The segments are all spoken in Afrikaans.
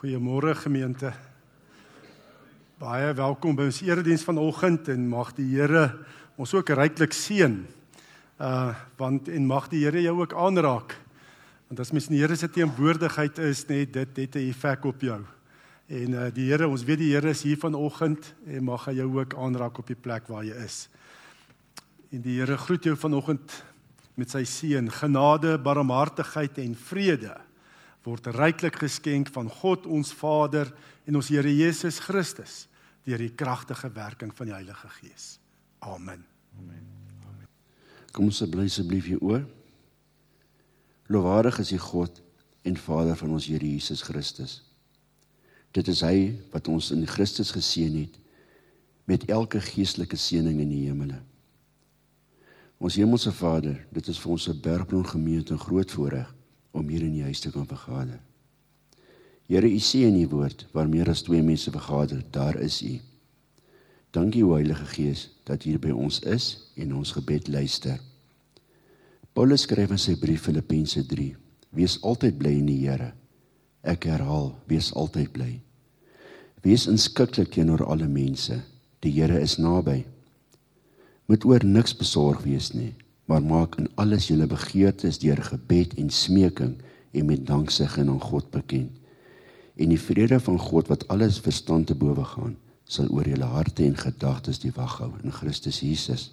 Goeiemôre gemeente. Baie welkom by ons erediens vanoggend en mag die Here ons ook ryklik seën. Uh want en mag die Here jou ook aanraak. Want as mens in die Here se teenwoordigheid is, net dit het 'n effek op jou. En uh die Here, ons weet die Here is hier vanoggend en mag hy jou ook aanraak op die plek waar jy is. En die Here groet jou vanoggend met sy seën, genade, barmhartigheid en vrede word ryklik geskenk van God ons Vader en ons Here Jesus Christus deur die kragtige werking van die Heilige Gees. Amen. Amen. Amen. Kom ons bly asseblief hier oor. Loowaardig is die God en Vader van ons Here Jesus Christus. Dit is hy wat ons in Christus geseën het met elke geestelike seëning in die hemele. Ons hemelse Vader, dit is vir ons 'n bergbron gemeente 'n groot voorreg om hier in die huis te kan vergader. Here, U sê in U woord, waar meer as twee mense vergader, daar is U. Dankie Heilige Gees dat U hier by ons is en ons gebed luister. Paulus skryf in sy brief Filippense 3: Wees altyd bly in die Here. Ek herhaal, wees altyd bly. Wees inskikkelik teenoor alle mense. Die Here is naby. Moet oor niks besorg wees nie maar maak in alles julle begeertes deur gebed en smeking en met danksegging aan God bekend. En die vrede van God wat alles verstand te bowe gaan, sal oor julle harte en gedagtes die wag hou in Christus Jesus.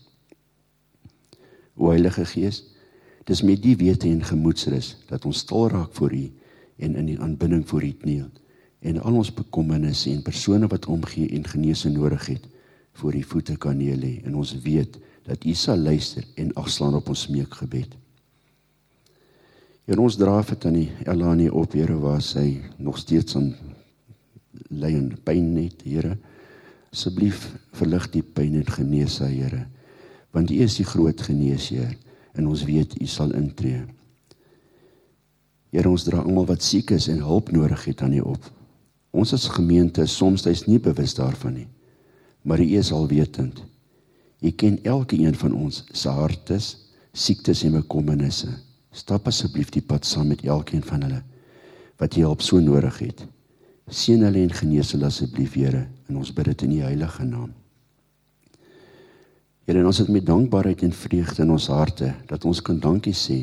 O Heilige Gees, dis met die wete en gemoedsrus dat ons stil raak voor U en in die aanbidding voor U kniel en al ons bekommernisse en persone wat omgee en genesing nodig het voor U voete kan lê en ons weet dat U sal luister en afslaan op ons smeekgebed. Here ons dra vir tannie Elani op, Here, waar sy nog steeds aan ly en pyn het, Here. Asseblief verlig die pyn en genees haar, Here. Want U is die groot geneesheer en ons weet U sal intree. Here, ons dra almal wat siek is en hulp nodig het aan U op. Ons as gemeente is soms duis nie bewus daarvan nie. Maar U is alwetend. U ken elke een van ons se hartes, siektes en bekommernisse. Stap asseblief die pad saam met elkeen van hulle wat jy hulp so nodig het. Seën hulle en genees hulle asseblief, Here, en ons bid dit in U heilige naam. Here, ons het met dankbaarheid en vreugde in ons harte dat ons kan dankie sê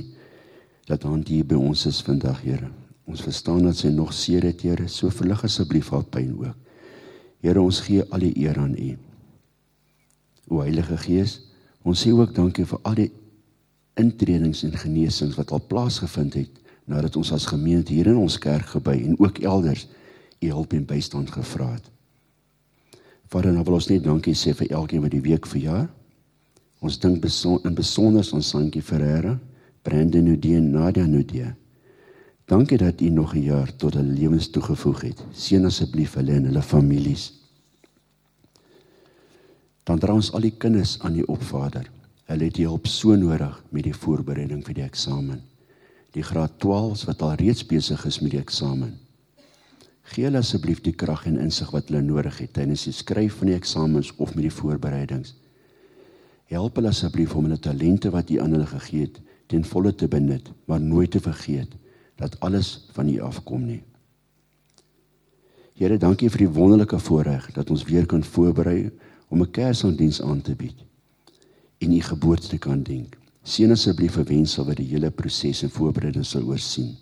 dat hand hier by ons is vandag, Here. Ons verstaan dat sy nog seer het, Here, so verlig asseblief haar pyn ook. Here, ons gee al die eer aan U. O Heilige Gees, ons sê ook dankie vir al die intredings en genesings wat al plaasgevind het nadat ons as gemeente hier in ons kerk gebou en ook elders u hulp en bystand gevra het. Vader, nou wil ons net dankie sê vir elkeen wat die week verjaar. Ons dink beson in besonder aan Sankie Ferreira, Brandon Nudie en Nadia Nudie. Dankie dat u nog 'n jaar tot hulle lewens toegevoeg het. Seën asseblief hulle en hulle families dan dra ons al die kinders aan die opvader. Hulle het hulp so nodig met die voorbereiding vir die eksamen. Die graad 12s wat al reeds besig is met die eksamen. Gee hulle asseblief die krag en insig wat hulle nodig het tydens die skryf van die eksamens of met die voorbereidings. Help hulle asseblief om hulle talente wat U aan hulle gegee het ten volle te benut, maar nooit te vergeet dat alles van U afkom nie. Here, dankie vir die wonderlike voorreg dat ons weer kan voorberei om 'n Kersdiens aan te bied en u geboorte te kan dink. Seën asseblief vir wensel wat die hele proses en voorbereiding sal oorsien.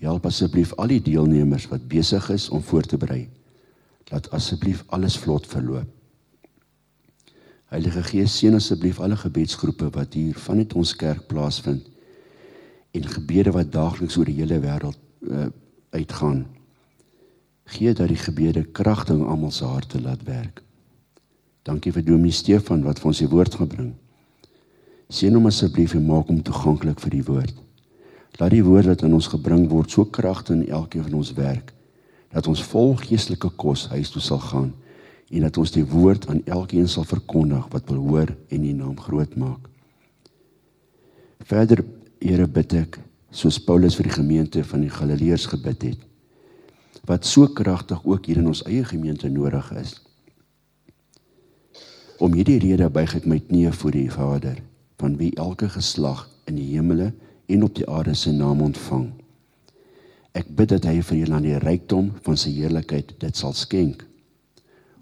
Help asseblief al die deelnemers wat besig is om voor te berei. Laat asseblief alles vlot verloop. Heilige Gees, seën asseblief alle gebedsgroepe wat hier vanuit ons kerk plaasvind en gebede wat daagliks oor die hele wêreld uh, uitgaan. Gee dat die gebede kragtig in almal se harte laat werk. Dankie vir Dominee Stefan wat vir ons die woord gebring. Seën hom asseblief en maak hom toeganklik vir die woord. Laat die woord wat aan ons gebring word so kragtig in elkeen van ons werk dat ons vol geestelike kos huis toe sal gaan en dat ons die woord aan elkeen sal verkondig wat wil hoor en die naam groot maak. Verder Here bid ek soos Paulus vir die gemeente van die Galileërs gebid het wat so kragtig ook hier in ons eie gemeente nodig is. Om hierdie rede buig ek my knieë voor die Vader, van wie elke geslag in die hemele en op die aarde sy naam ontvang. Ek bid dat hy vir julle aan die rykdom van sy heerlikheid dit sal skenk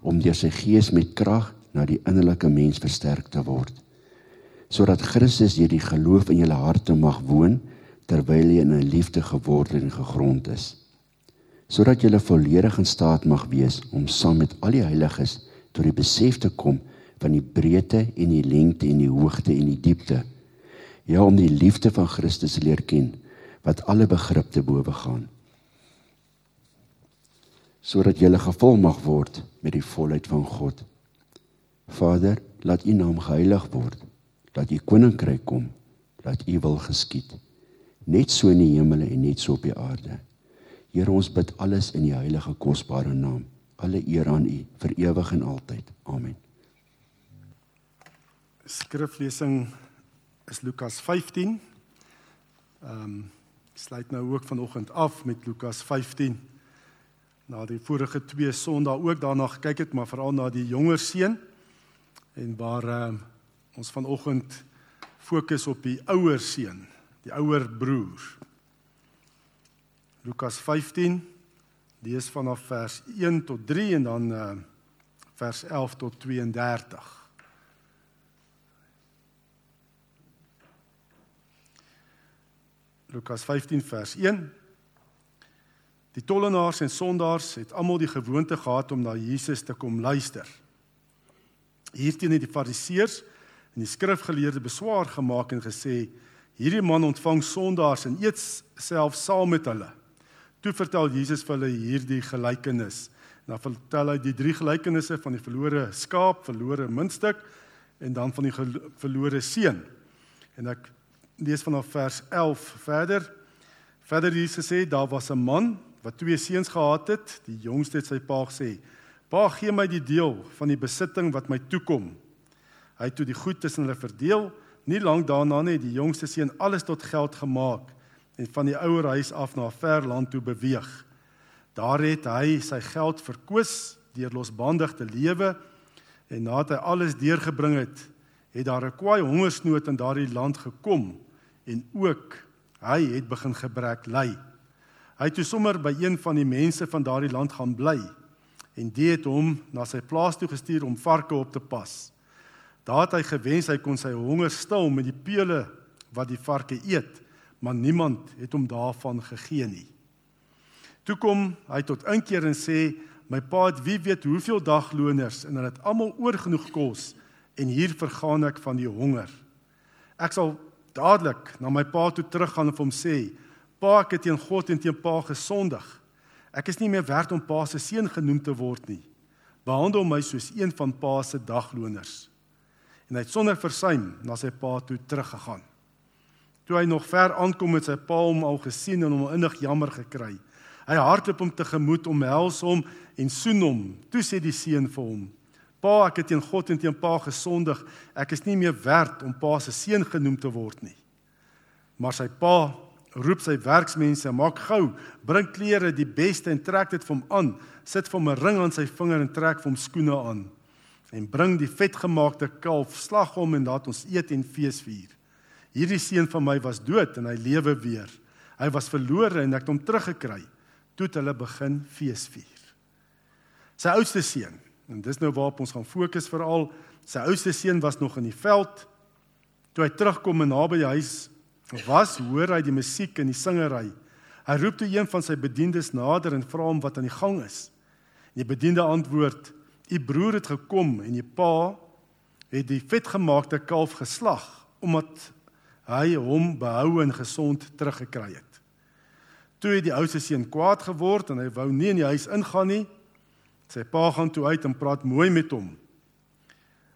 om deur sy gees met krag na die innerlike mens versterk te word sodat Christus deur die geloof in julle harte mag woon terwyl jy in 'n liefde geword en gegrond is sodat jy volledig in staat mag wees om saam met al die heiliges tot die besef te kom van die breedte en die lengte en die hoogte en die diepte ja om die liefde van Christus leer ken wat alle begrip te bowe gaan sodat jy gevul mag word met die volheid van God. Vader, laat U naam geheilig word. Laat U koninkryk kom. Laat U wil geskied. Net so in die hemele en net so op die aarde. Here, ons bid alles in die heilige kosbare naam. Alle eer aan U vir ewig en altyd. Amen. Skriflesing is Lukas 15. Ehm um, sluit nou ook vanoggend af met Lukas 15 na die vorige twee Sondae ook daarna gekyk het, maar veral na die jonger seun en waar uh, ons vanoggend fokus op die ouer seun, die ouer broer. Lukas 15 lees vanaf vers 1 tot 3 en dan uh, vers 11 tot 32. Lukas 15 vers 1 Die tollenaars en sondaars het almal die gewoonte gehad om na Jesus te kom luister. Hierteen het die fariseërs en die skrifgeleerdes beswaar gemaak en gesê: "Hierdie man ontvang sondaars en eet self saam met hulle." Toe vertel Jesus vir hulle hierdie gelykenis. En dan vertel hy die drie gelykenisse van die verlore skaap, verlore muntstuk en dan van die verlore seun. En ek lees vanaf vers 11 verder. Verder Jesus sê daar was 'n man wat twee seuns gehad het, die jongste het sy pa gesê: "Pa, gee my die deel van die besitting wat my toekom." Hy het toe die goed tussen hulle verdeel. Nie lank daarna nie het die jongste seun alles tot geld gemaak en van die ouer huis af na 'n ver land toe beweeg. Daar het hy sy geld verkwis deur losbandig te lewe en nadat hy alles deurgebring het, het daar 'n kwaai hongersnood in daardie land gekom en ook hy het begin gebrek ly. Hy het toe sommer by een van die mense van daardie land gaan bly en dit het hom na sy plaas toe gestuur om varke op te pas. Daar het hy gewens hy kon sy honger stil met die pele wat die varke eet, maar niemand het hom daarvan gegee nie. Toe kom hy tot inkeer en sê: "My pa het wie weet hoeveel dagloners en hulle het almal oorgenoeg kos en hier vergaan ek van die honger. Ek sal dadelik na my pa toe teruggaan en hom sê: Pa, ek het teen God en teen Pa gesondig. Ek is nie meer werd om Pa se seun genoem te word nie. Behandel my soos een van Pa se dagloners. En hy het sonder versuim na sy pa toe teruggegaan. Toe hy nog ver aankom met sy pa hom al gesien en hom innig jammer gekry. Hy hardloop hom tegemoet omhels hom en soen hom. Toe sê die seun vir hom: "Pa, ek het teen God en teen Pa gesondig. Ek is nie meer werd om Pa se seun genoem te word nie." Maar sy pa roep sy werksmense, maak gou, bring klere die beste en trek dit vir hom aan. Sit vir hom 'n ring aan sy vinger en trek vir hom skoene aan. En bring die vetgemaakte kalf, slag hom en laat ons eet en fees vier. Hierdie seun van my was dood en hy lewe weer. Hy was verlore en ek het hom teruggekry. Toe het hulle begin fees vier. Sy oudste seun, en dis nou waarop ons gaan fokus veral, sy oudste seun was nog in die veld. Toe hy terugkom en naby die huis was hoor hy die musiek en die singery. Hy roep toe een van sy bediendes nader en vra hom wat aan die gang is. En die bediende antwoord: "U broer het gekom en u pa het die vetgemaakte kalf geslag omdat hy hom behou en gesond teruggekry het." Toe het die oudste seun kwaad geword en hy wou nie in die huis ingaan nie. Sy pa gaan toe uit en praat mooi met hom.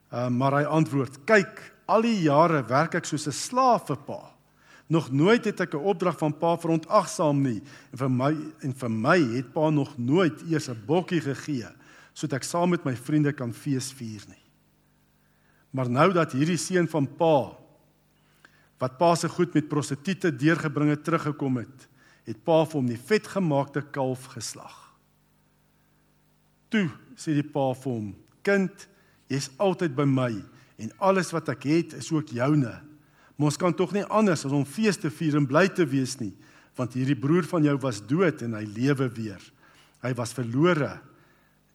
Uh, maar hy antwoord: "Kyk, al die jare werk ek soos 'n slaaf vir pa." Nog nooit het ek 'n opdrag van pa verontagsaam nie en vir my en vir my het pa nog nooit eers 'n bokkie gegee sodat ek saam met my vriende kan fees vier nie. Maar nou dat hierdie seun van pa wat pa se goed met prostituie deurgebring het teruggekom het, het pa vir hom die vetgemaakte kalf geslag. Toe sê die pa vir hom: "Kind, jy's altyd by my en alles wat ek het is ook joune." Maar ons kan tog nie anders as om fees te vier en bly te wees nie. want hierdie broer van jou was dood en hy lewe weer. Hy was verlore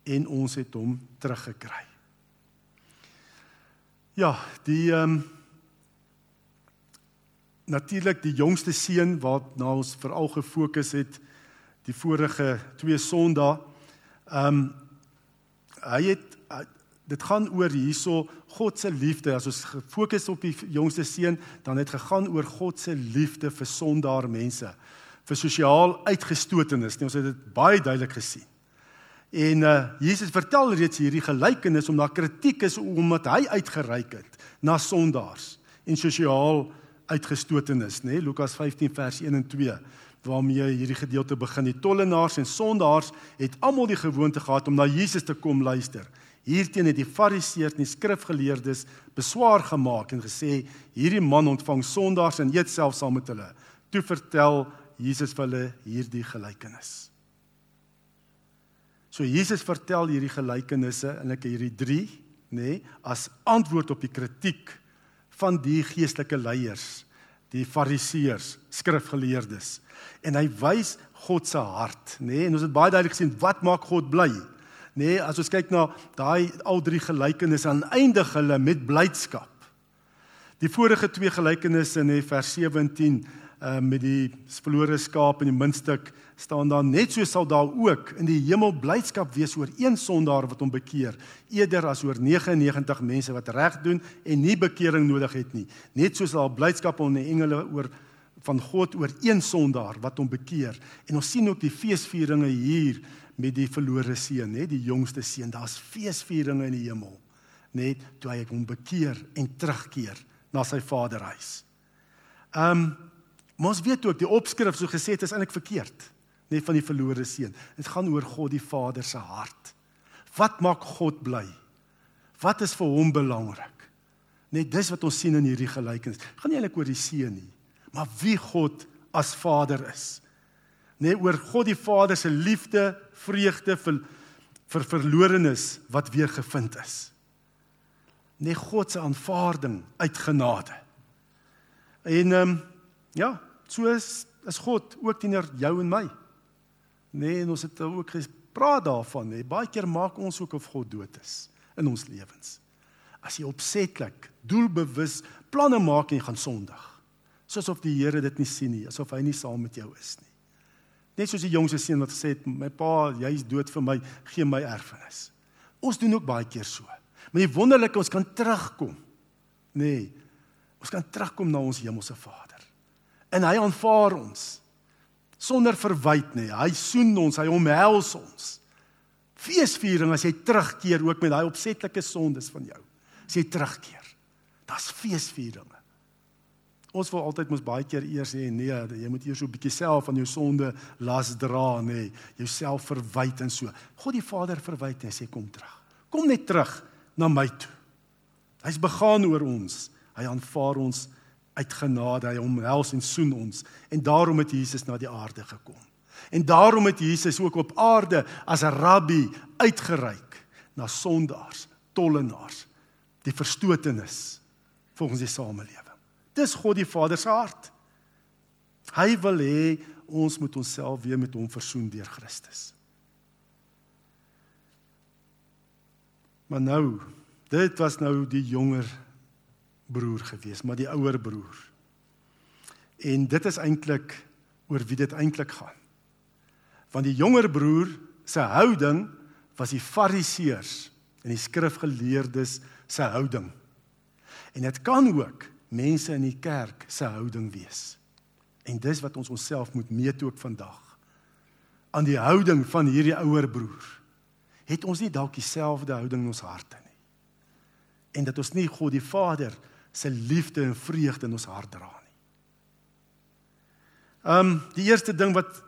en ons het hom teruggekry. Ja, die ehm um, natuurlik die jongste seun waarna ons veral gefokus het die vorige twee Sondae. Ehm um, hy het dit gaan oor hierso God se liefde. As ons gefokus op die jongste seun, dan het gegaan oor God se liefde vir sondaar mense, vir sosiaal uitgestotenes. Ons het dit baie duidelik gesien. En uh Jesus vertel reeds hierdie gelykenis omdat kritiek is omdat hy uitgereik het na sondaars en sosiaal uitgestotenes, nê? Nee? Lukas 15 vers 1 en 2 waarmee hierdie gedeelte begin. Die tollenaars en sondaars het almal die gewoonte gehad om na Jesus te kom luister. Hierteen het die fariseërs en die skrifgeleerdes beswaar gemaak en gesê hierdie man ontvang sondaars en eet self saam met hulle. Toe vertel Jesus vir hulle hierdie gelykenis. So Jesus vertel hierdie gelykenisse en ek hierdie 3, nê, nee, as antwoord op die kritiek van die geestelike leiers, die fariseërs, skrifgeleerdes. En hy wys God se hart, nê? Nee, en ons het baie duidelik gesien wat maak God bly? Nê, nee, as ons kyk na daai al drie gelykenisse, dan eindig hulle met blydskap. Die vorige twee gelykenisse in vers 17 uh, met die verlore skaap en die muntstuk staan daar net so sal daar ook in die hemel blydskap wees oor een sondaar wat hom bekeer eerder as oor 99 mense wat reg doen en nie bekering nodig het nie. Net soos daar blydskap onder die engele oor van God oor een sondaar wat hom bekeer. En ons sien ook die feesvieringe hier met die verlore seun nê die jongste seun. Daar's feesvieringe in die hemel net toe hy hom bekeer en terugkeer na sy vaderhuis. Ehm um, Ons weet ook die opskrif so gesê het is eintlik verkeerd, net van die verlore seun. Dit gaan oor God die Vader se hart. Wat maak God bly? Wat is vir hom belangrik? Net dis wat ons sien in hierdie gelykenis. Gaan nie eintlik oor die seun nie, maar wie God as Vader is. Net oor God die Vader se liefde, vreugde vir vir verlorenes wat weer gevind is. Net God se aanvaarding uit genade. En ehm um, ja, so is is God ook teenoor jou en my. Nee, en ons het ook gepraat daarvan, nee, baie keer maak ons ook of God dood is in ons lewens. As jy opsetlik, doelbewus planne maak en gaan sondig. Soos of die Here dit nie sien nie, asof hy nie saam met jou is nie. Net soos die jongste seun wat gesê het, my pa, jy's dood vir my, gee my erfenis. Ons doen ook baie keer so. Maar die wonderlike ons kan terugkom. Nee. Ons kan terugkom na ons hemelse Vader en hy aanvaar ons sonder verwyd nie. Hy soen ons, hy omhels ons. Feesviering as jy terugkeer ook met daai opsetlike sondes van jou. As jy terugkeer. Dis feesviering. Ons wil altyd mos baie keer eers sê nee, jy moet eers so 'n bietjie self van jou sonde las dra, nê, jouself verwyd en so. God die Vader verwyd en sê kom terug. Kom net terug na my toe. Hy's begaan oor ons. Hy aanvaar ons uit genade hy omhels en soen ons en daarom het Jesus na die aarde gekom. En daarom het Jesus ook op aarde as 'n rabbi uitgereik na sondaars, tollenaars, die verstotenis volgens die samelewing. Dis God die Vader se hart. Hy wil hê ons moet onsself weer met hom versoen deur Christus. Maar nou, dit was nou die jonger broer gewees, maar die ouer broer. En dit is eintlik oor wie dit eintlik gaan. Want die jonger broer se houding was die fariseërs en die skrifgeleerdes se houding. En dit kan ook mense in die kerk se houding wees. En dis wat ons onsself moet meet ook vandag. Aan die houding van hierdie ouer broer. Het ons nie dalk dieselfde houding in ons harte nie? En dat ons nie God die Vader se liefde en vreugde in ons hart dra nie. Ehm um, die eerste ding wat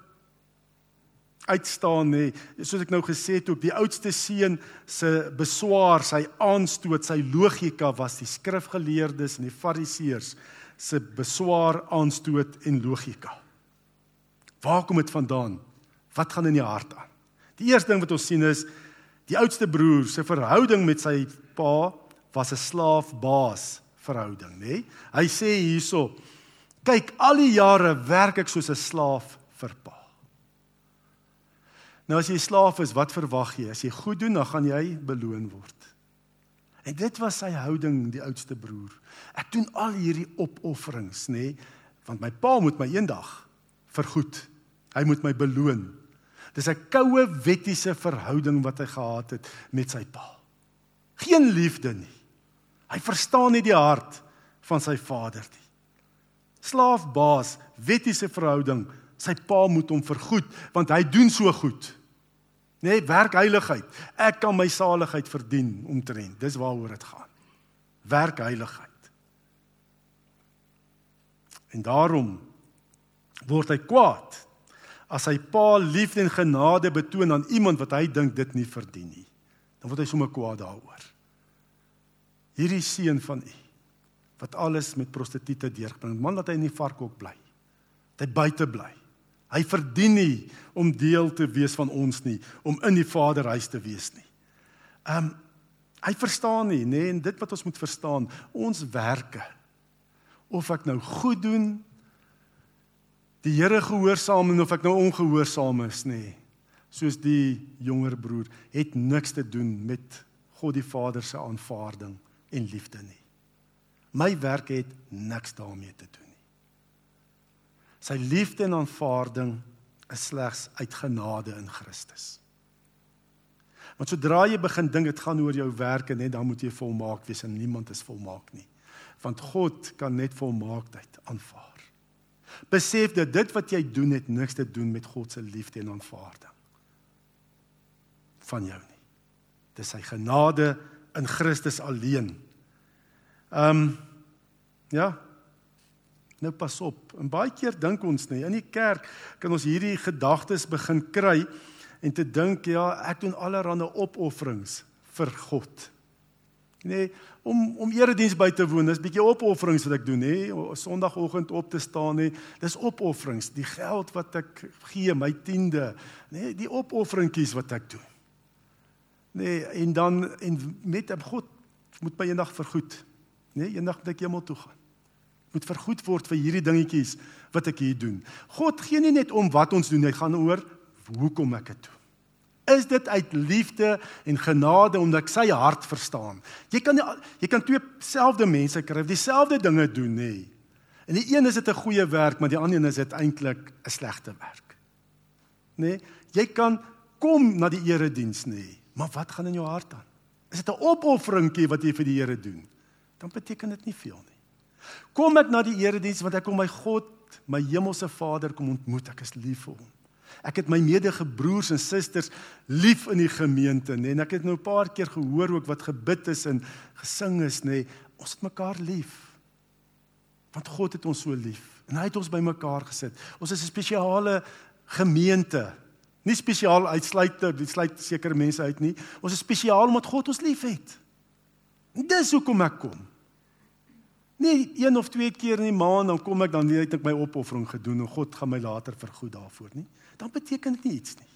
uitstaan nê, soos ek nou gesê het, ook die oudste seun se beswaar, sy aanstoot, sy logika was die skrifgeleerdes en die fariseërs se beswaar, aanstoot en logika. Waar kom dit vandaan? Wat gaan in die hart aan? Die eerste ding wat ons sien is die oudste broer se verhouding met sy pa was 'n slaafbaas verhouding, nê? Hy sê hierso Kyk, al die jare werk ek soos 'n slaaf vir pa. Nou as jy slaaf is, wat verwag jy? As jy goed doen, dan gaan jy beloon word. En dit was sy houding, die oudste broer. Ek doen al hierdie opofferings, nê, nee, want my pa moet my eendag vergoed. Hy moet my beloon. Dis 'n koue wettiese verhouding wat hy gehad het met sy pa. Geen liefde nie. Hy verstaan nie die hart van sy vader nie. Slaafbaas, wettiese verhouding, sy pa moet hom vergoed want hy doen so goed. Nee, werk heiligheid. Ek kan my saligheid verdien omtrent. Dis waaroor dit gaan. Werk heiligheid. En daarom word hy kwaad as sy pa liefde en genade betoon aan iemand wat hy dink dit nie verdien nie. Dan word hy sommer kwaad daaroor. Hierdie seun van u wat alles met prostituie deurbring, man dat hy in die varkhok bly. Dat hy buite bly. Hy verdien nie om deel te wees van ons nie, om in die Vaderhuis te wees nie. Um hy verstaan nie, nê, nee, en dit wat ons moet verstaan, ons werke of ek nou goed doen, die Here gehoorsaam en of ek nou ongehoorsaam is, nê, nee, soos die jonger broer, het niks te doen met God die Vader se aanvaarding en liefde nie. My werk het niks daarmee te doen nie. Sy liefde en aanvaarding is slegs uit genade in Christus. Want sodra jy begin dink dit gaan oor jou werke net dan moet jy volmaak wees en niemand is volmaak nie. Want God kan net volmaaktheid aanvaar. Besef dat dit wat jy doen het niks te doen met God se liefde en aanvaarding van jou nie. Dis sy genade in Christus alleen. Ehm um, ja, Nou pas op. En baie keer dink ons nie in die kerk kan ons hierdie gedagtes begin kry en te dink ja, ek doen allerlei opofferings vir God. Nee, om om erediens by te woon, dis bietjie opofferings wat ek doen, nê, Sondagoggend op te staan, nê. Dis opofferings, die geld wat ek gee, my tiende, nê, die opofferingkies wat ek doen. Nee, en dan en met God moet my eendag vergoed. Nee, eendag moet ek hemel toe gaan moet vergoed word vir hierdie dingetjies wat ek hier doen. God gee nie net om wat ons doen, hy gaan oor hoekom ek dit doen. Is dit uit liefde en genade omdat ek sy hart verstaan? Jy kan jy kan twee selfde mense kry, dieselfde dinge doen, nê. En die een is dit 'n goeie werk, maar die ander een is dit eintlik 'n slegte werk. Nê? Jy kan kom na die erediens, nê, maar wat gaan in jou hart aan? Is dit 'n opofferingkie wat jy vir die Here doen? Dan beteken dit nie veel nie. Kom ek na die erediens want ek kom my God, my hemelse Vader kom ontmoet. Ek is lief vir hom. Ek het my medebroers en susters lief in die gemeente, nê. En ek het nou 'n paar keer gehoor ook wat gebid is en gesing is, nê. Ons het mekaar lief. Want God het ons so lief en hy het ons bymekaar gesit. Ons is 'n spesiale gemeente. Nie spesiaal uitsluit, dit sluit sekere mense uit nie. Ons is spesiaal omdat God ons liefhet. Dis hoekom ek kom. Nee, een of twee keer in die maand dan kom ek dan weet ek my opoffering gedoen en God gaan my later vergoed daarvoor, nie? Dan beteken dit iets nie.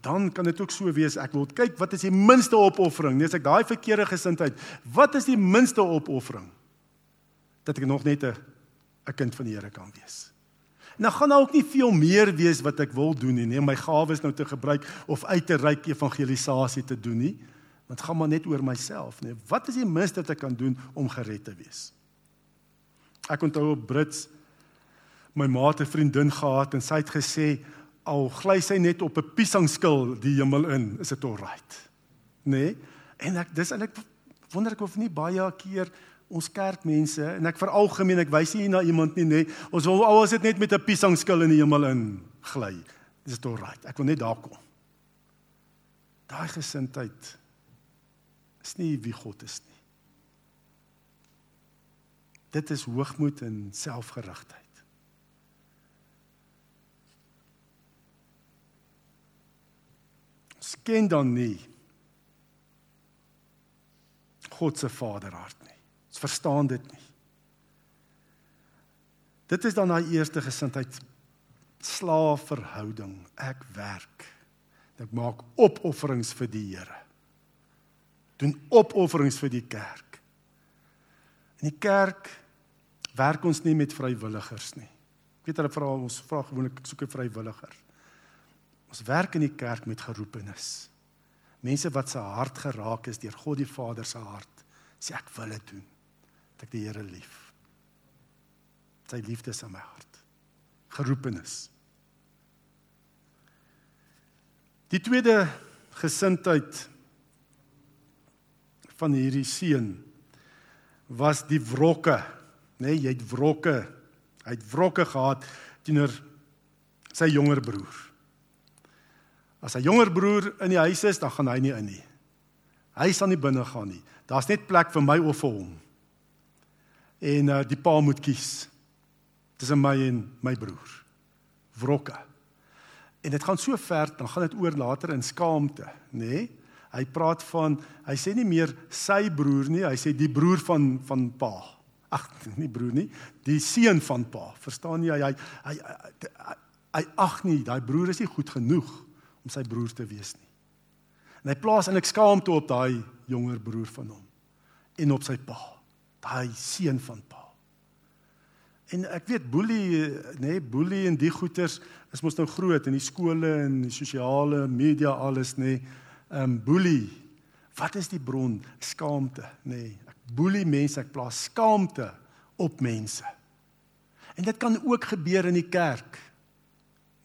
Dan kan dit ook so wees ek wil kyk wat is die minste opoffering? Nee, as ek daai verkeerde gesindheid, wat is die minste opoffering? Dat ek nog net 'n 'n kind van die Here kan wees. Nou gaan daar ook nie veel meer wees wat ek wil doen nie, om my gawes nou te gebruik of uit te reik evangelisasie te doen nie. Want gaan maar net oor myself, nee. Wat is die minste wat ek kan doen om gered te wees? Ek onthou op Brits my maat 'n vriendin gehad en sy het gesê al gly sy net op 'n piesangskil die hemel in, is dit alright. Nee. En ek dis eintlik wonder ek of nie baie keer ons kerkmense en ek veralgemeen ek wys nie na iemand nie nê ons wil al is dit net met 'n piesangskil in die hemel in gly dis dit alright ek wil net daar kom. Daai gesindheid is nie wie God is nie. Dit is hoogmoed en selfgerigtheid. Sken dan nie God se vaderhart Ons verstaan dit nie. Dit is dan daai eerste gesindheid slaafverhouding. Ek werk. Ek maak opofferings vir die Here. doen opofferings vir die kerk. In die kerk werk ons nie met vrywilligers nie. Ek weet hulle vra ons vra gewoonlik soek 'n vrywilliger. Ons werk in die kerk met geroepenes. Mense wat se hart geraak is deur God die Vader se hart, sê ek wil dit doen. Dat ek die Here lief. Sy liefde is in my hart. Geroepenes. Die tweede gesindheid van hierdie seun was die wrokke, nê, nee, jy het wrokke. Hy het wrokke gehad teenoor sy jonger broer. As sy jonger broer in die huis is, dan gaan hy nie in nie. Hy sal nie binne gaan nie. Daar's net plek vir my of vir hom. En uh, die pa moet kies tussen my en my broer. Wrokke. En dit gaan so ver, dan gaan dit oor later in skaamte, nê? Nee? Hy praat van hy sê nie meer sy broer nie, hy sê die broer van van pa. Ag, nie broer nie, die seun van pa. Verstaan jy? Hy hy hy, hy, hy ag nie, daai broer is nie goed genoeg om sy broer te wees nie. En hy plaas eintlik skaamte op daai jonger broer van hom en op sy pa, daai seun van pa. En ek weet boelie, nê, nee, boelie en die goeters is mos nou groot in die skole en die sosiale media alles nê. Nee. Ehm um, boelie. Wat is die bron? Skaamte, nê. Nee. Ek boelie mense, ek plaas skaamte op mense. En dit kan ook gebeur in die kerk.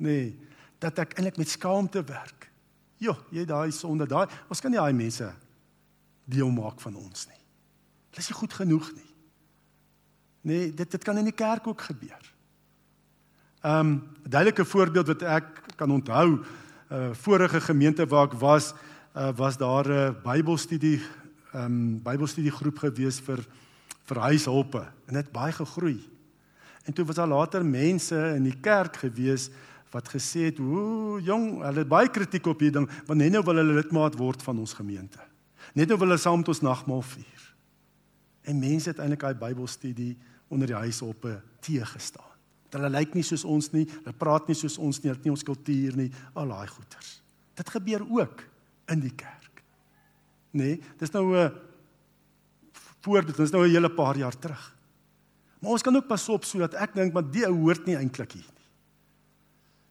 Nê, nee, dat ek eintlik met skaamte werk. Jo, jy daai sonde daai. Ons kan nie daai mense deel maak van ons nie. Hulle is nie goed genoeg nie. Nee, dit dit kan in die kerk ook gebeur. Ehm um, 'n duidelike voorbeeld wat ek kan onthou, uh, vorige gemeente waar ek was, uh, was daar 'n Bybelstudie ehm um, Bybelstudie groep gewees vir vir huishulpe en dit baie gegroei. En toe was daar later mense in die kerk gewees wat gesê het, "Ooh, jong, hulle het baie kritiek op hierdie ding, want net nou wil hulle lidmaat word van ons gemeente. Net nou wil hulle saam met ons nagmaal vier." En mense het eintlik daai Bybelstudie onder die huishoppe teëgestaan. Hulle lyk nie soos ons nie, hulle praat nie soos ons nie, hulle het nie ons kultuur nie, al daai goeters. Dit gebeur ook in die kerk. Nee, dis nou 'n voorbeeld, dis nou 'n hele paar jaar terug. Maar ons kan ook pas op sodat ek dink maar die ou hoort nie eintlik hier nie.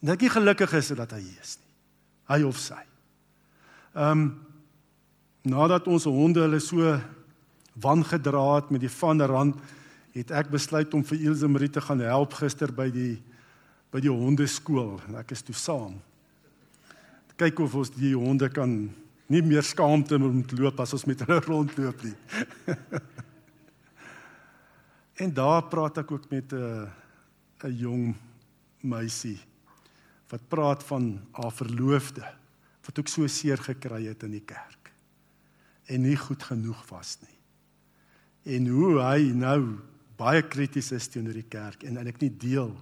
En ek is gelukkig is dat hy hier is nie. Hy of sy. Ehm um, nadat ons honde hulle so wangedra het met die van rand het ek besluit om vir Ilse Marie te gaan help gister by die by die hondeskool en ek is toe saam. Kyk of ons die honde kan nie meer skaamte om te loop as ons met hulle rondloop nie. en daar praat ek ook met 'n 'n jong meisie wat praat van haar verloofde wat ook so seer gekry het in die kerk en nie goed genoeg was nie en hoe hy nou baie krities is teenoor die kerk en eintlik nie deel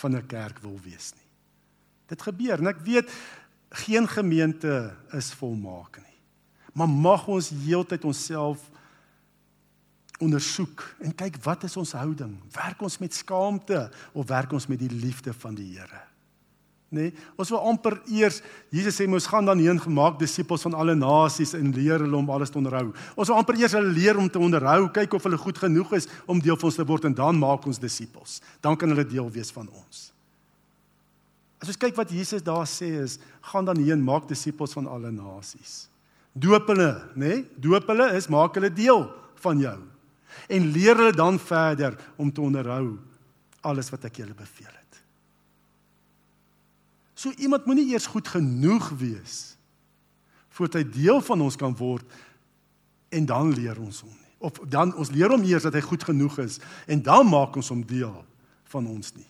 van 'n kerk wil wees nie. Dit gebeur en ek weet geen gemeente is volmaak nie. Maar mag ons heeltyd onsself ondersoek en kyk wat is ons houding? Werk ons met skaamte of werk ons met die liefde van die Here? Nee, ons wil amper eers Jesus sê mos gaan dan heen gemaak disippels van alle nasies en leer hulle om alles te onderhou. Ons wil amper eers hulle leer om te onderhou, kyk of hulle goed genoeg is om deel van ons te word en dan maak ons disippels. Dan kan hulle deel wees van ons. As ons kyk wat Jesus daar sê is, gaan dan heen maak disippels van alle nasies. Doop hulle, nê? Nee? Doop hulle is maak hulle deel van jou. En leer hulle dan verder om te onderhou alles wat ek julle beveel. So iemand moenie eers goed genoeg wees voordat hy deel van ons kan word en dan leer ons hom nie. Of dan ons leer hom eers dat hy goed genoeg is en dan maak ons hom deel van ons nie.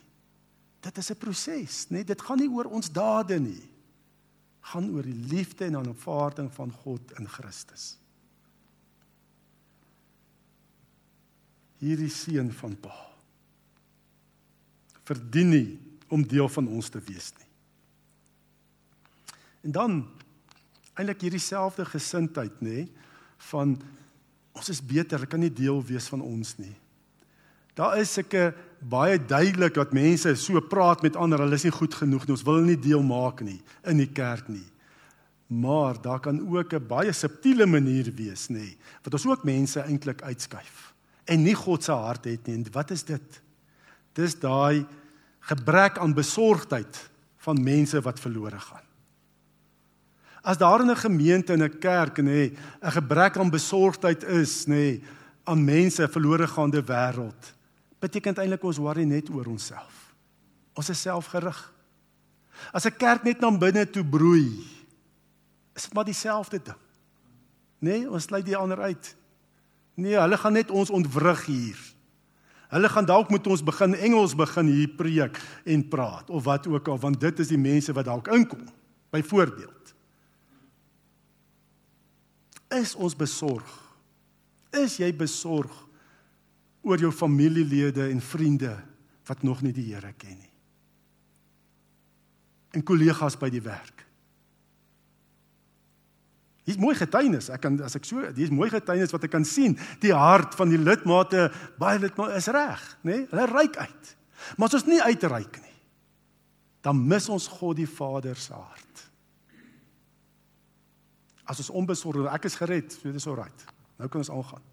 Dit is 'n proses, né? Dit gaan nie oor ons dade nie. Gaan oor die liefde en aanvaarding van God in Christus. Hierdie seun van Pa verdien nie om deel van ons te wees nie. En dan eintlik hierdie selfde gesindheid nê nee, van ons is beter, kan nie deel wees van ons nie. Daar is sulke baie duidelik dat mense so praat met ander, hulle is nie goed genoeg nie. Ons wil nie deel maak nie in die kerk nie. Maar daar kan ook 'n baie subtiele manier wees, nê, nee, wat ons ook mense eintlik uitskuif en nie God se hart het nie. En wat is dit? Dis daai gebrek aan besorgdheid van mense wat verlore gaan. As daar in 'n gemeente en 'n kerk nê 'n gebrek aan besorgdheid is nê aan mense verlore gaande wêreld, beteken eintlik ons worry net oor onsself. Ons is selfgerig. As 'n kerk net na binne toe broei, is dit maar dieselfde ding. Nee, ons sluit die ander uit. Nee, hulle gaan net ons ontwrig hier. Hulle gaan dalk moet ons begin Engels begin hier preek en praat of wat ook al want dit is die mense wat dalk inkom. Byvoorbeeld. Is ons besorg? Is jy besorg oor jou familielede en vriende wat nog nie die Here ken nie? En kollegas by die werk. Hier's mooi getuienis. Ek kan as ek so, hier's mooi getuienis wat ek kan sien. Die hart van die lidmate, baie lidmate is reg, nê? Nee? Hulle reik uit. Maar as ons nie uitreik nie, dan mis ons God die Vader se hart. As ons onbesorgd, ek is gered, so dis alright. Nou kan ons aangaan.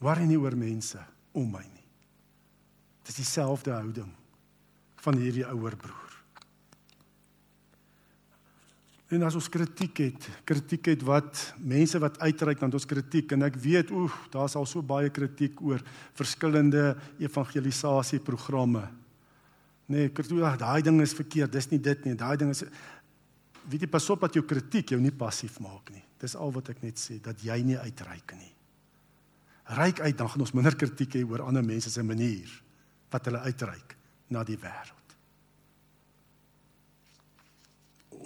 Worry nie oor mense om my nie. Dis dieselfde houding van hierdie ouer broer. En as ons kritiek het, kritiek het wat mense wat uitreik dan ons kritiek en ek weet oef, daar's al so baie kritiek oor verskillende evangelisasieprogramme. Nee, kritiek, daai ding is verkeerd, dis nie dit nie, daai ding is weet jy pas op dat jou kritiek jou nie passief maak nie. Dis al wat ek net sê dat jy nie uitreik nie. Ryk uit dan gaan ons minder kritiek hê oor ander mense se manier wat hulle uitreik na die wêreld.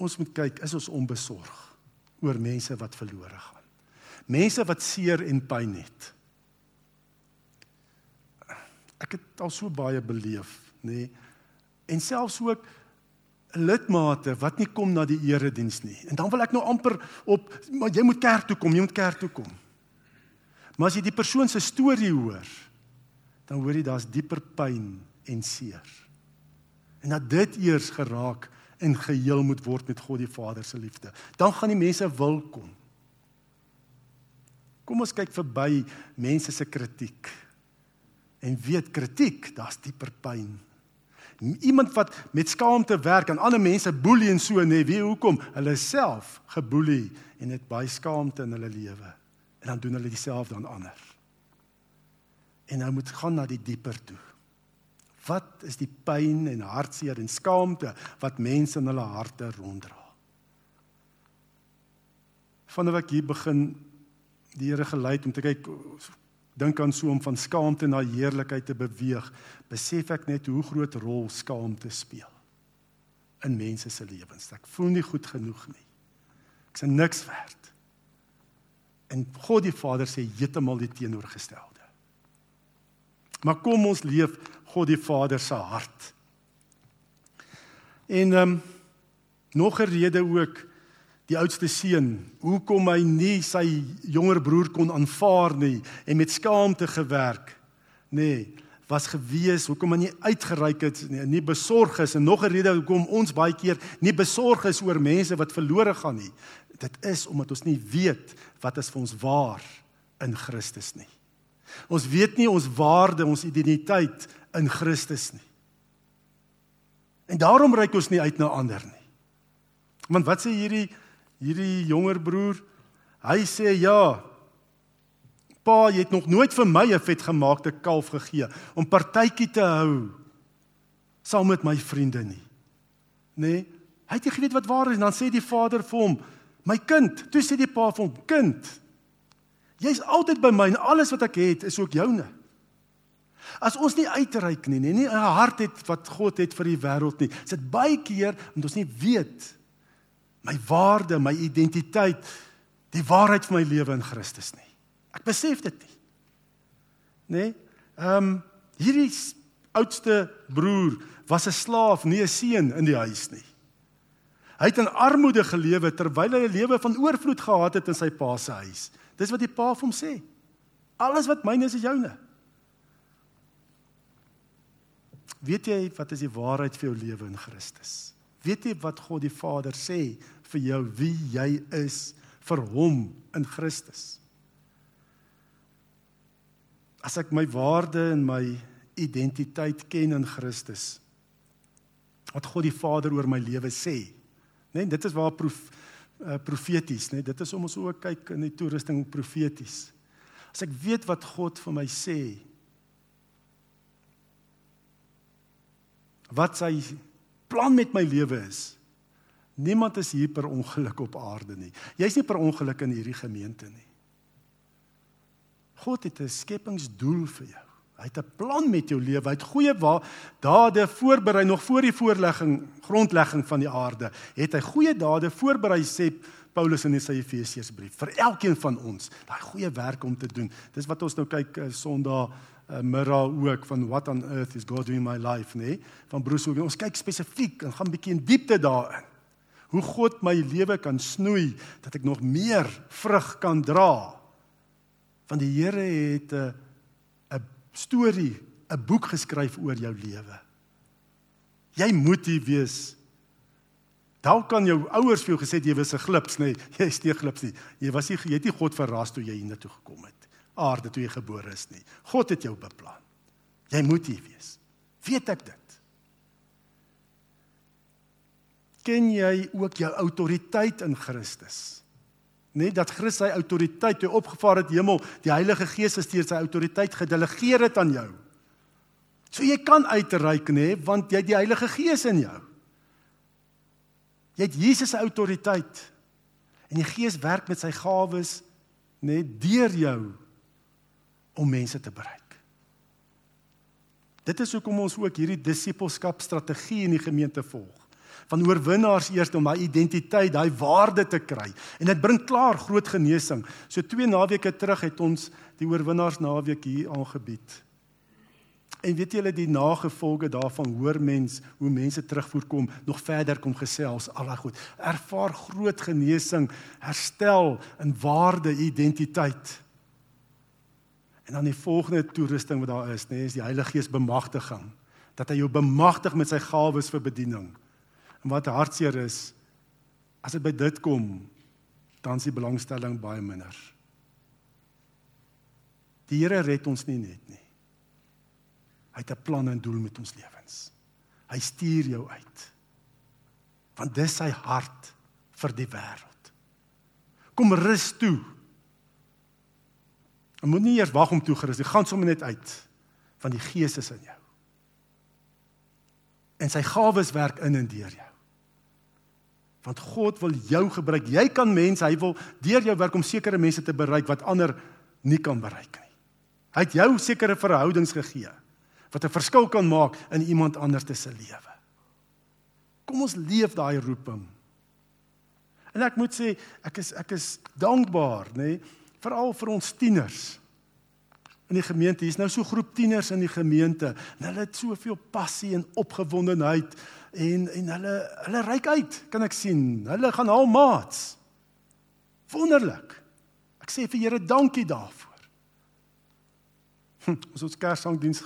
ons moet kyk, is ons onbesorg oor mense wat verlore gaan? Mense wat seer en pyn het. Ek het al so baie beleef, nê? Nee, en selfs ook lidmate wat nie kom na die erediens nie. En dan wil ek nou amper op maar jy moet kerk toe kom, jy moet kerk toe kom. Maar as jy die persoon se storie hoor, dan hoor jy daar's dieper pyn en seer. En dat dit eers geraak en geheel moet word met God die Vader se liefde. Dan gaan die mense wil kom. Kom ons kyk verby mense se kritiek. En weet kritiek, daar's dieper pyn. Iemand wat met skaamte werk en ander mense boelie en so nê, wie hoekom? Hulle self geboelie en het baie skaamte in hulle lewe. En dan doen hulle dieselfde aan ander. En nou moet gaan na die dieper toe. Wat is die pyn en hartseer en skaamte wat mense in hulle harte ronddra? Vanaf ek hier begin die Here gelei om te kyk dink aan so om van skaamte na heerlikheid te beweeg, besef ek net hoe groot rol skaamte speel in mense se lewens. Ek voel nie goed genoeg nie. Ek's niks werd. En God die Vader sê heeltemal die teenoorgestelde. Maar kom ons leef God die Vader se hart. En ehm um, nog 'n rede ook die oudste seun, hoekom hy nie sy jonger broer kon aanvaar nie en met skaamte gewerk nê, was gewees hoekom hy nie uitgereik het nie, nie besorg is en nog 'n rede hoekom ons baie keer nie besorg is oor mense wat verlore gaan nie. Dit is omdat ons nie weet wat is vir ons waar in Christus nie. Ons weet nie ons waarde, ons identiteit in Christus nie. En daarom reik ons nie uit na ander nie. Want wat sê hierdie hierdie jonger broer? Hy sê ja. Pa, jy het nog nooit vir my 'n vetgemaakte kalf gegee om partytjie te hou saam met my vriende nie. Nê? Nee? Hy het nie geweet wat waar is en dan sê die vader vir hom: "My kind." Toe sê die pa vir hom: "Kind, jy's altyd by my en alles wat ek het is ook joune." As ons nie uitreik nie, nie 'n hart het wat God het vir die wêreld nie. Dit baie keer omdat ons nie weet my waarde, my identiteit, die waarheid van my lewe in Christus nie. Ek besef dit nie. Nê? Nee? Ehm um, hierdie oudste broer was 'n slaaf, nie 'n seun in die huis nie. Hy het in armoede gelewe terwyl hy 'n lewe van oorvloed gehad het in sy pa se huis. Dis wat die pa vir hom sê. Alles wat myne is, is joune. Weet jy wat is die waarheid vir jou lewe in Christus? Weet jy wat God die Vader sê vir jou wie jy is vir hom in Christus? As ek my waarde en my identiteit ken in Christus, wat God die Vader oor my lewe sê, né? Nee, dit is waar proef uh, profeties, né? Nee, dit is om ons ook kyk in die toerusting profeties. As ek weet wat God vir my sê, wat sy plan met my lewe is. Niemand is hier per ongeluk op aarde nie. Jy's nie per ongeluk in hierdie gemeente nie. God het 'n skepingsdoel vir jou. Hy het 'n plan met jou lewe. Hy het goeie dade voorberei nog voor die voorlegging, grondlegging van die aarde. Het hy goeie dade voorberei sê Paulus in sy Efesiërsbrief vir elkeen van ons. Daai goeie werk om te doen. Dis wat ons nou kyk uh, Sondag uh, middag ook van what on earth is God doing in my life, nê? Nee? Van Bruce Hogan. Ons kyk spesifiek en gaan bietjie in diepte daarin. Hoe God my lewe kan snoei dat ek nog meer vrug kan dra. Want die Here het 'n uh, 'n storie, 'n boek geskryf oor jou lewe. Jy moet hier wees. Dalk kan jou ouers vir jou gesê jy was 'n glips, nê? Nee, jy is nie 'n glips nie. Jy was nie jy het nie God verras toe jy hiernatoe gekom het aarde toe jy gebore is nie. God het jou beplan. Jy moet hier wees. Weet ek dit? Ken jy ook jou autoriteit in Christus? Net dat Christus sy autoriteit toe opgevaar het hemel, die Heilige Gees het steeds sy autoriteit gedelegeer het aan jou. So jy kan uitreik nê, want jy het die Heilige Gees in jou. Jy het Jesus se autoriteit. En die Gees werk met sy gawes net deur jou om mense te bereik. Dit is hoekom ons ook hierdie disippelskap strategie in die gemeente volg. Van oorwinnaars eers om daai identiteit, daai waarde te kry. En dit bring klaar groot genesing. So twee naweke terug het ons die oorwinnaars naweek hier aangebied. En weet julle die nagevolge daarvan hoor mens hoe mense terugvoer nog verder kom gesels al daai goed. Ervaar groot genesing, herstel in waarde, identiteit. En dan die volgende toerusting wat daar is, nê, nee, is die Heilige Gees bemagtiging. Dat hy jou bemagtig met sy gawes vir bediening. En wat hartseer is, as dit by dit kom, dan is die belangstelling baie minder. Die Here red ons nie net nie. Hy het 'n plan en doel met ons lewens. Hy stuur jou uit. Want dis sy hart vir die wêreld. Kom rus toe Jy moet nie eers wag om toegerus nie. Gaan sommer net uit van die Gees is in jou. En sy gawes werk in en deur jou. Want God wil jou gebruik. Jy kan mense, hy wil deur jou werk om sekere mense te bereik wat ander nie kan bereik nie. Hy het jou sekere verhoudings gegee wat 'n verskil kan maak in iemand anders se lewe. Kom ons leef daai roeping. En ek moet sê, ek is ek is dankbaar, nê? Nee, veral vir ons tieners in die gemeente. Hier's nou so groep tieners in die gemeente. En hulle het soveel passie en opgewondenheid en en hulle hulle reik uit, kan ek sien. Hulle gaan al maats. Wonderlik. Ek sê vir Here dankie daarvoor. Hm, ons het Kersangdiens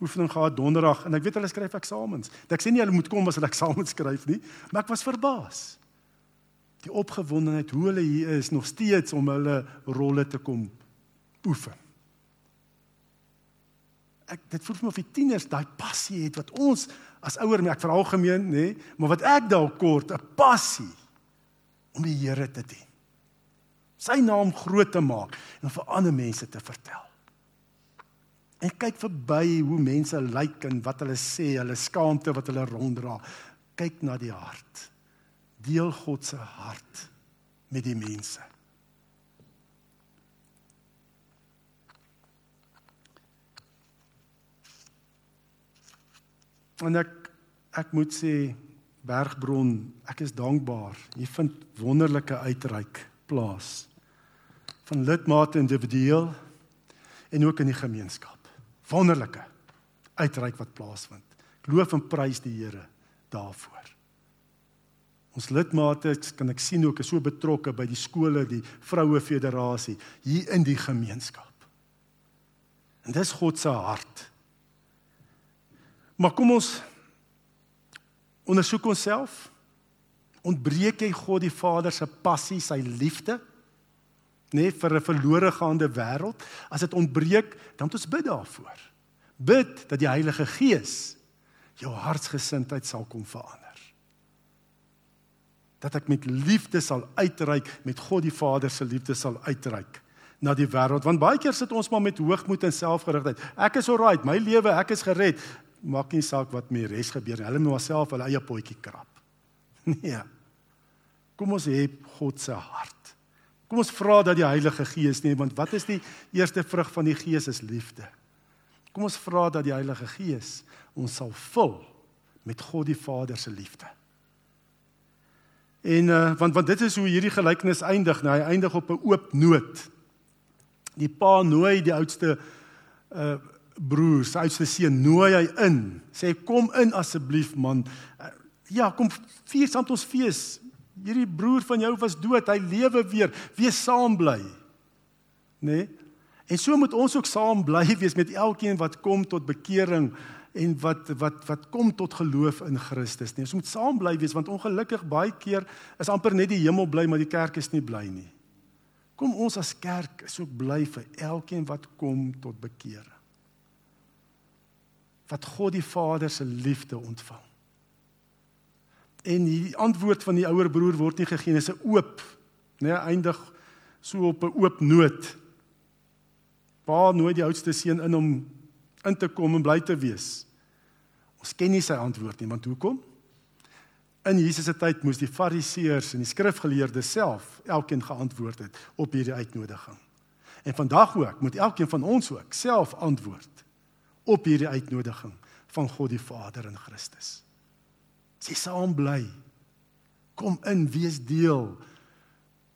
oefening gehad donderdag en ek weet hulle skryf eksamens. Ek sê nie hulle moet kom as hulle eksamens skryf nie, maar ek was verbaas die opgewondenheid hoe hulle hier is nog steeds om hulle rolle te kom oefen. Ek dit voel vir my of die tieners daai passie het wat ons as ouer ek veralgemeen nê, maar wat ek dalk kort 'n passie om die Here te dien. Sy naam groot te maak en vir ander mense te vertel. En kyk verby hoe mense lyk en wat hulle sê, hulle skaamte wat hulle ronddra. Kyk na die hart deel God se hart met die mense. En ek ek moet sê Bergbron, ek is dankbaar. Jy vind wonderlike uitreik plaas van lidmate individueel en ook in die gemeenskap. Wonderlike uitreik wat plaasvind. Ek loof en prys die Here daarvoor. Ons lidmate kan ek sien ook is so betrokke by die skole, die vroue federasie hier in die gemeenskap. En dis God se hart. Maar kom ons ondersoek onsself. Ontbreek jy God die Vader se passie, sy liefde? Nee, vir 'n verlore gaande wêreld. As dit ontbreek, dan moet ons bid daarvoor. Bid dat die Heilige Gees jou hartsgesindheid sal kom verander. Dat ek met liefde sal uitreik, met God die Vader se liefde sal uitreik na die wêreld want baie keer sit ons maar met hoogmoed en selfgerigtheid. Ek is alright, my lewe, ek is gered. Maak nie saak wat met die res gebeur nie. Hulle moet myself hulle eie potjie krap. Nee. Kom ons hê God se hart. Kom ons vra dat die Heilige Gees nie, want wat is die eerste vrug van die Gees is liefde. Kom ons vra dat die Heilige Gees ons sal vul met God die Vader se liefde. En uh, want want dit is hoe hierdie gelykenis eindig, nou hy eindig op 'n oop noot. Die pa nooi die oudste uh broer, sy oudste seun nooi hy in. Sê kom in asseblief man. Uh, ja, kom vier saam ons fees. Hierdie broer van jou was dood, hy lewe weer. Wees saam bly. Nê? Nee? En so moet ons ook saam bly wees met elkeen wat kom tot bekering en wat wat wat kom tot geloof in Christus. Nee, ons moet saam bly wees want ongelukkig baie keer is amper net die hemel bly maar die kerk is nie bly nie. Kom ons as kerk is ook bly vir elkeen wat kom tot bekering. Wat God die Vader se liefde ontvang. En die antwoord van die ouer broer word nie gegee nie, is 'n oop, nee, eindig so op 'n oop noot. Pa nooi die oudste seun in om in te kom en bly te wees. Ons ken nie sy antwoord nie, want hoekom? In Jesus se tyd moes die Fariseërs en die skrifgeleerdes self elkeen geantwoord het op hierdie uitnodiging. En vandag ook moet elkeen van ons ook self antwoord op hierdie uitnodiging van God die Vader in Christus. Sy saam bly. Kom in, wees deel.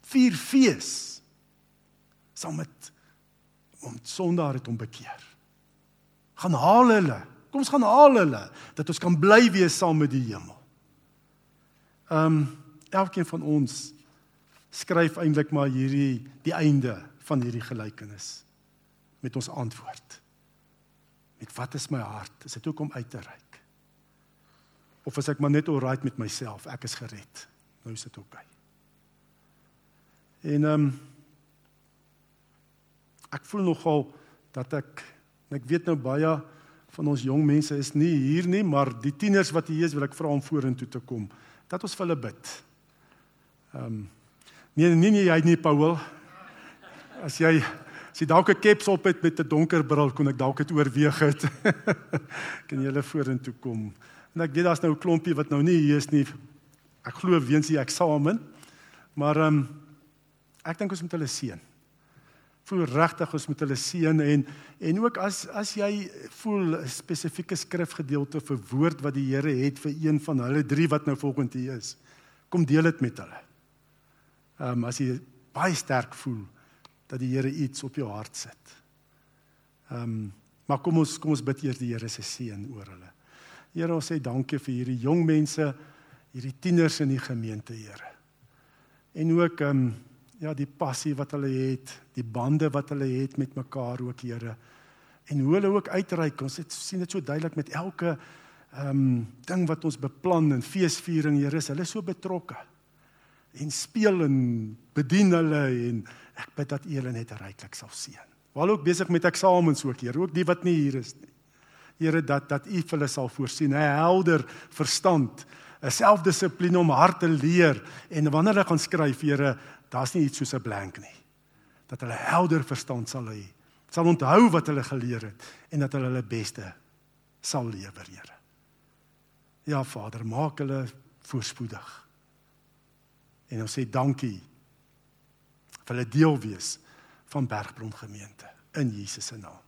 Vier fees saam met om sondaar het om bekeer. Gaan haal hulle. Kom ons gaan haal hulle dat ons kan bly wees saam met die hemel. Ehm um, elkeen van ons skryf eintlik maar hierdie die einde van hierdie gelykenis met ons antwoord. Met wat is my hart? Is dit ook om uit te reik? Of is ek maar net alright met myself? Ek is gered. Nou is dit oukei. En ehm um, ek voel nogal dat ek ek weet nou baie van ons jong mense is nie hier nie, maar die tieners wat hier is, wil ek vra om vorentoe te kom dat ons vir hulle bid. Ehm um, nee nee nee jy nie Paul. As jy as jy dalk 'n keps op het met 'n donker bril kon ek dalk dit oorweeg het. kan jy hulle vorentoe kom. En ek weet daar's nou 'n klompie wat nou nie hier is nie. Ek glo weens die eksamen. Maar ehm um, ek dink ons moet hulle seën voel regtig ons moet hulle seën en en ook as as jy voel 'n spesifieke skrifgedeelte vir woord wat die Here het vir een van hulle drie wat nou volgens hier is kom deel dit met hulle. Ehm um, as jy baie sterk voel dat die Here iets op jou hart sit. Ehm um, maar kom ons kom ons bid eers die Here se seën oor hulle. Here ons sê dankie vir hierdie jong mense, hierdie tieners in die gemeente, Here. En ook ehm um, ja die passie wat hulle het, die bande wat hulle het met mekaar ook Here. En hoe hulle ook uitreik. Ons het sien dit so duidelik met elke ehm um, ding wat ons beplan in feesviering, Here, is hulle so betrokke. En speel en bedien hulle en ek bid dat U hulle net ryklik sal seën. Waar ook besig met eksamens ook, Here, ook die wat nie hier is nie. Here dat dat U hulle sal voorsien, 'n helder verstand, 'n selfdissipline om hard te leer en wanneer hulle gaan skryf, Here, daar's nie iets soos 'n blank nie. Dat hulle helder verstand sal hê. Sal onthou wat hulle geleer het en dat hulle hulle beste sal lewer, Here. Ja, Vader, maak hulle voorspoedig. En ons sê dankie vir hulle deel wees van Bergbron gemeente in Jesus se naam.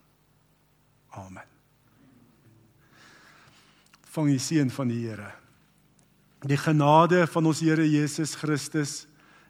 Amen. Vang die seën van die Here. Die genade van ons Here Jesus Christus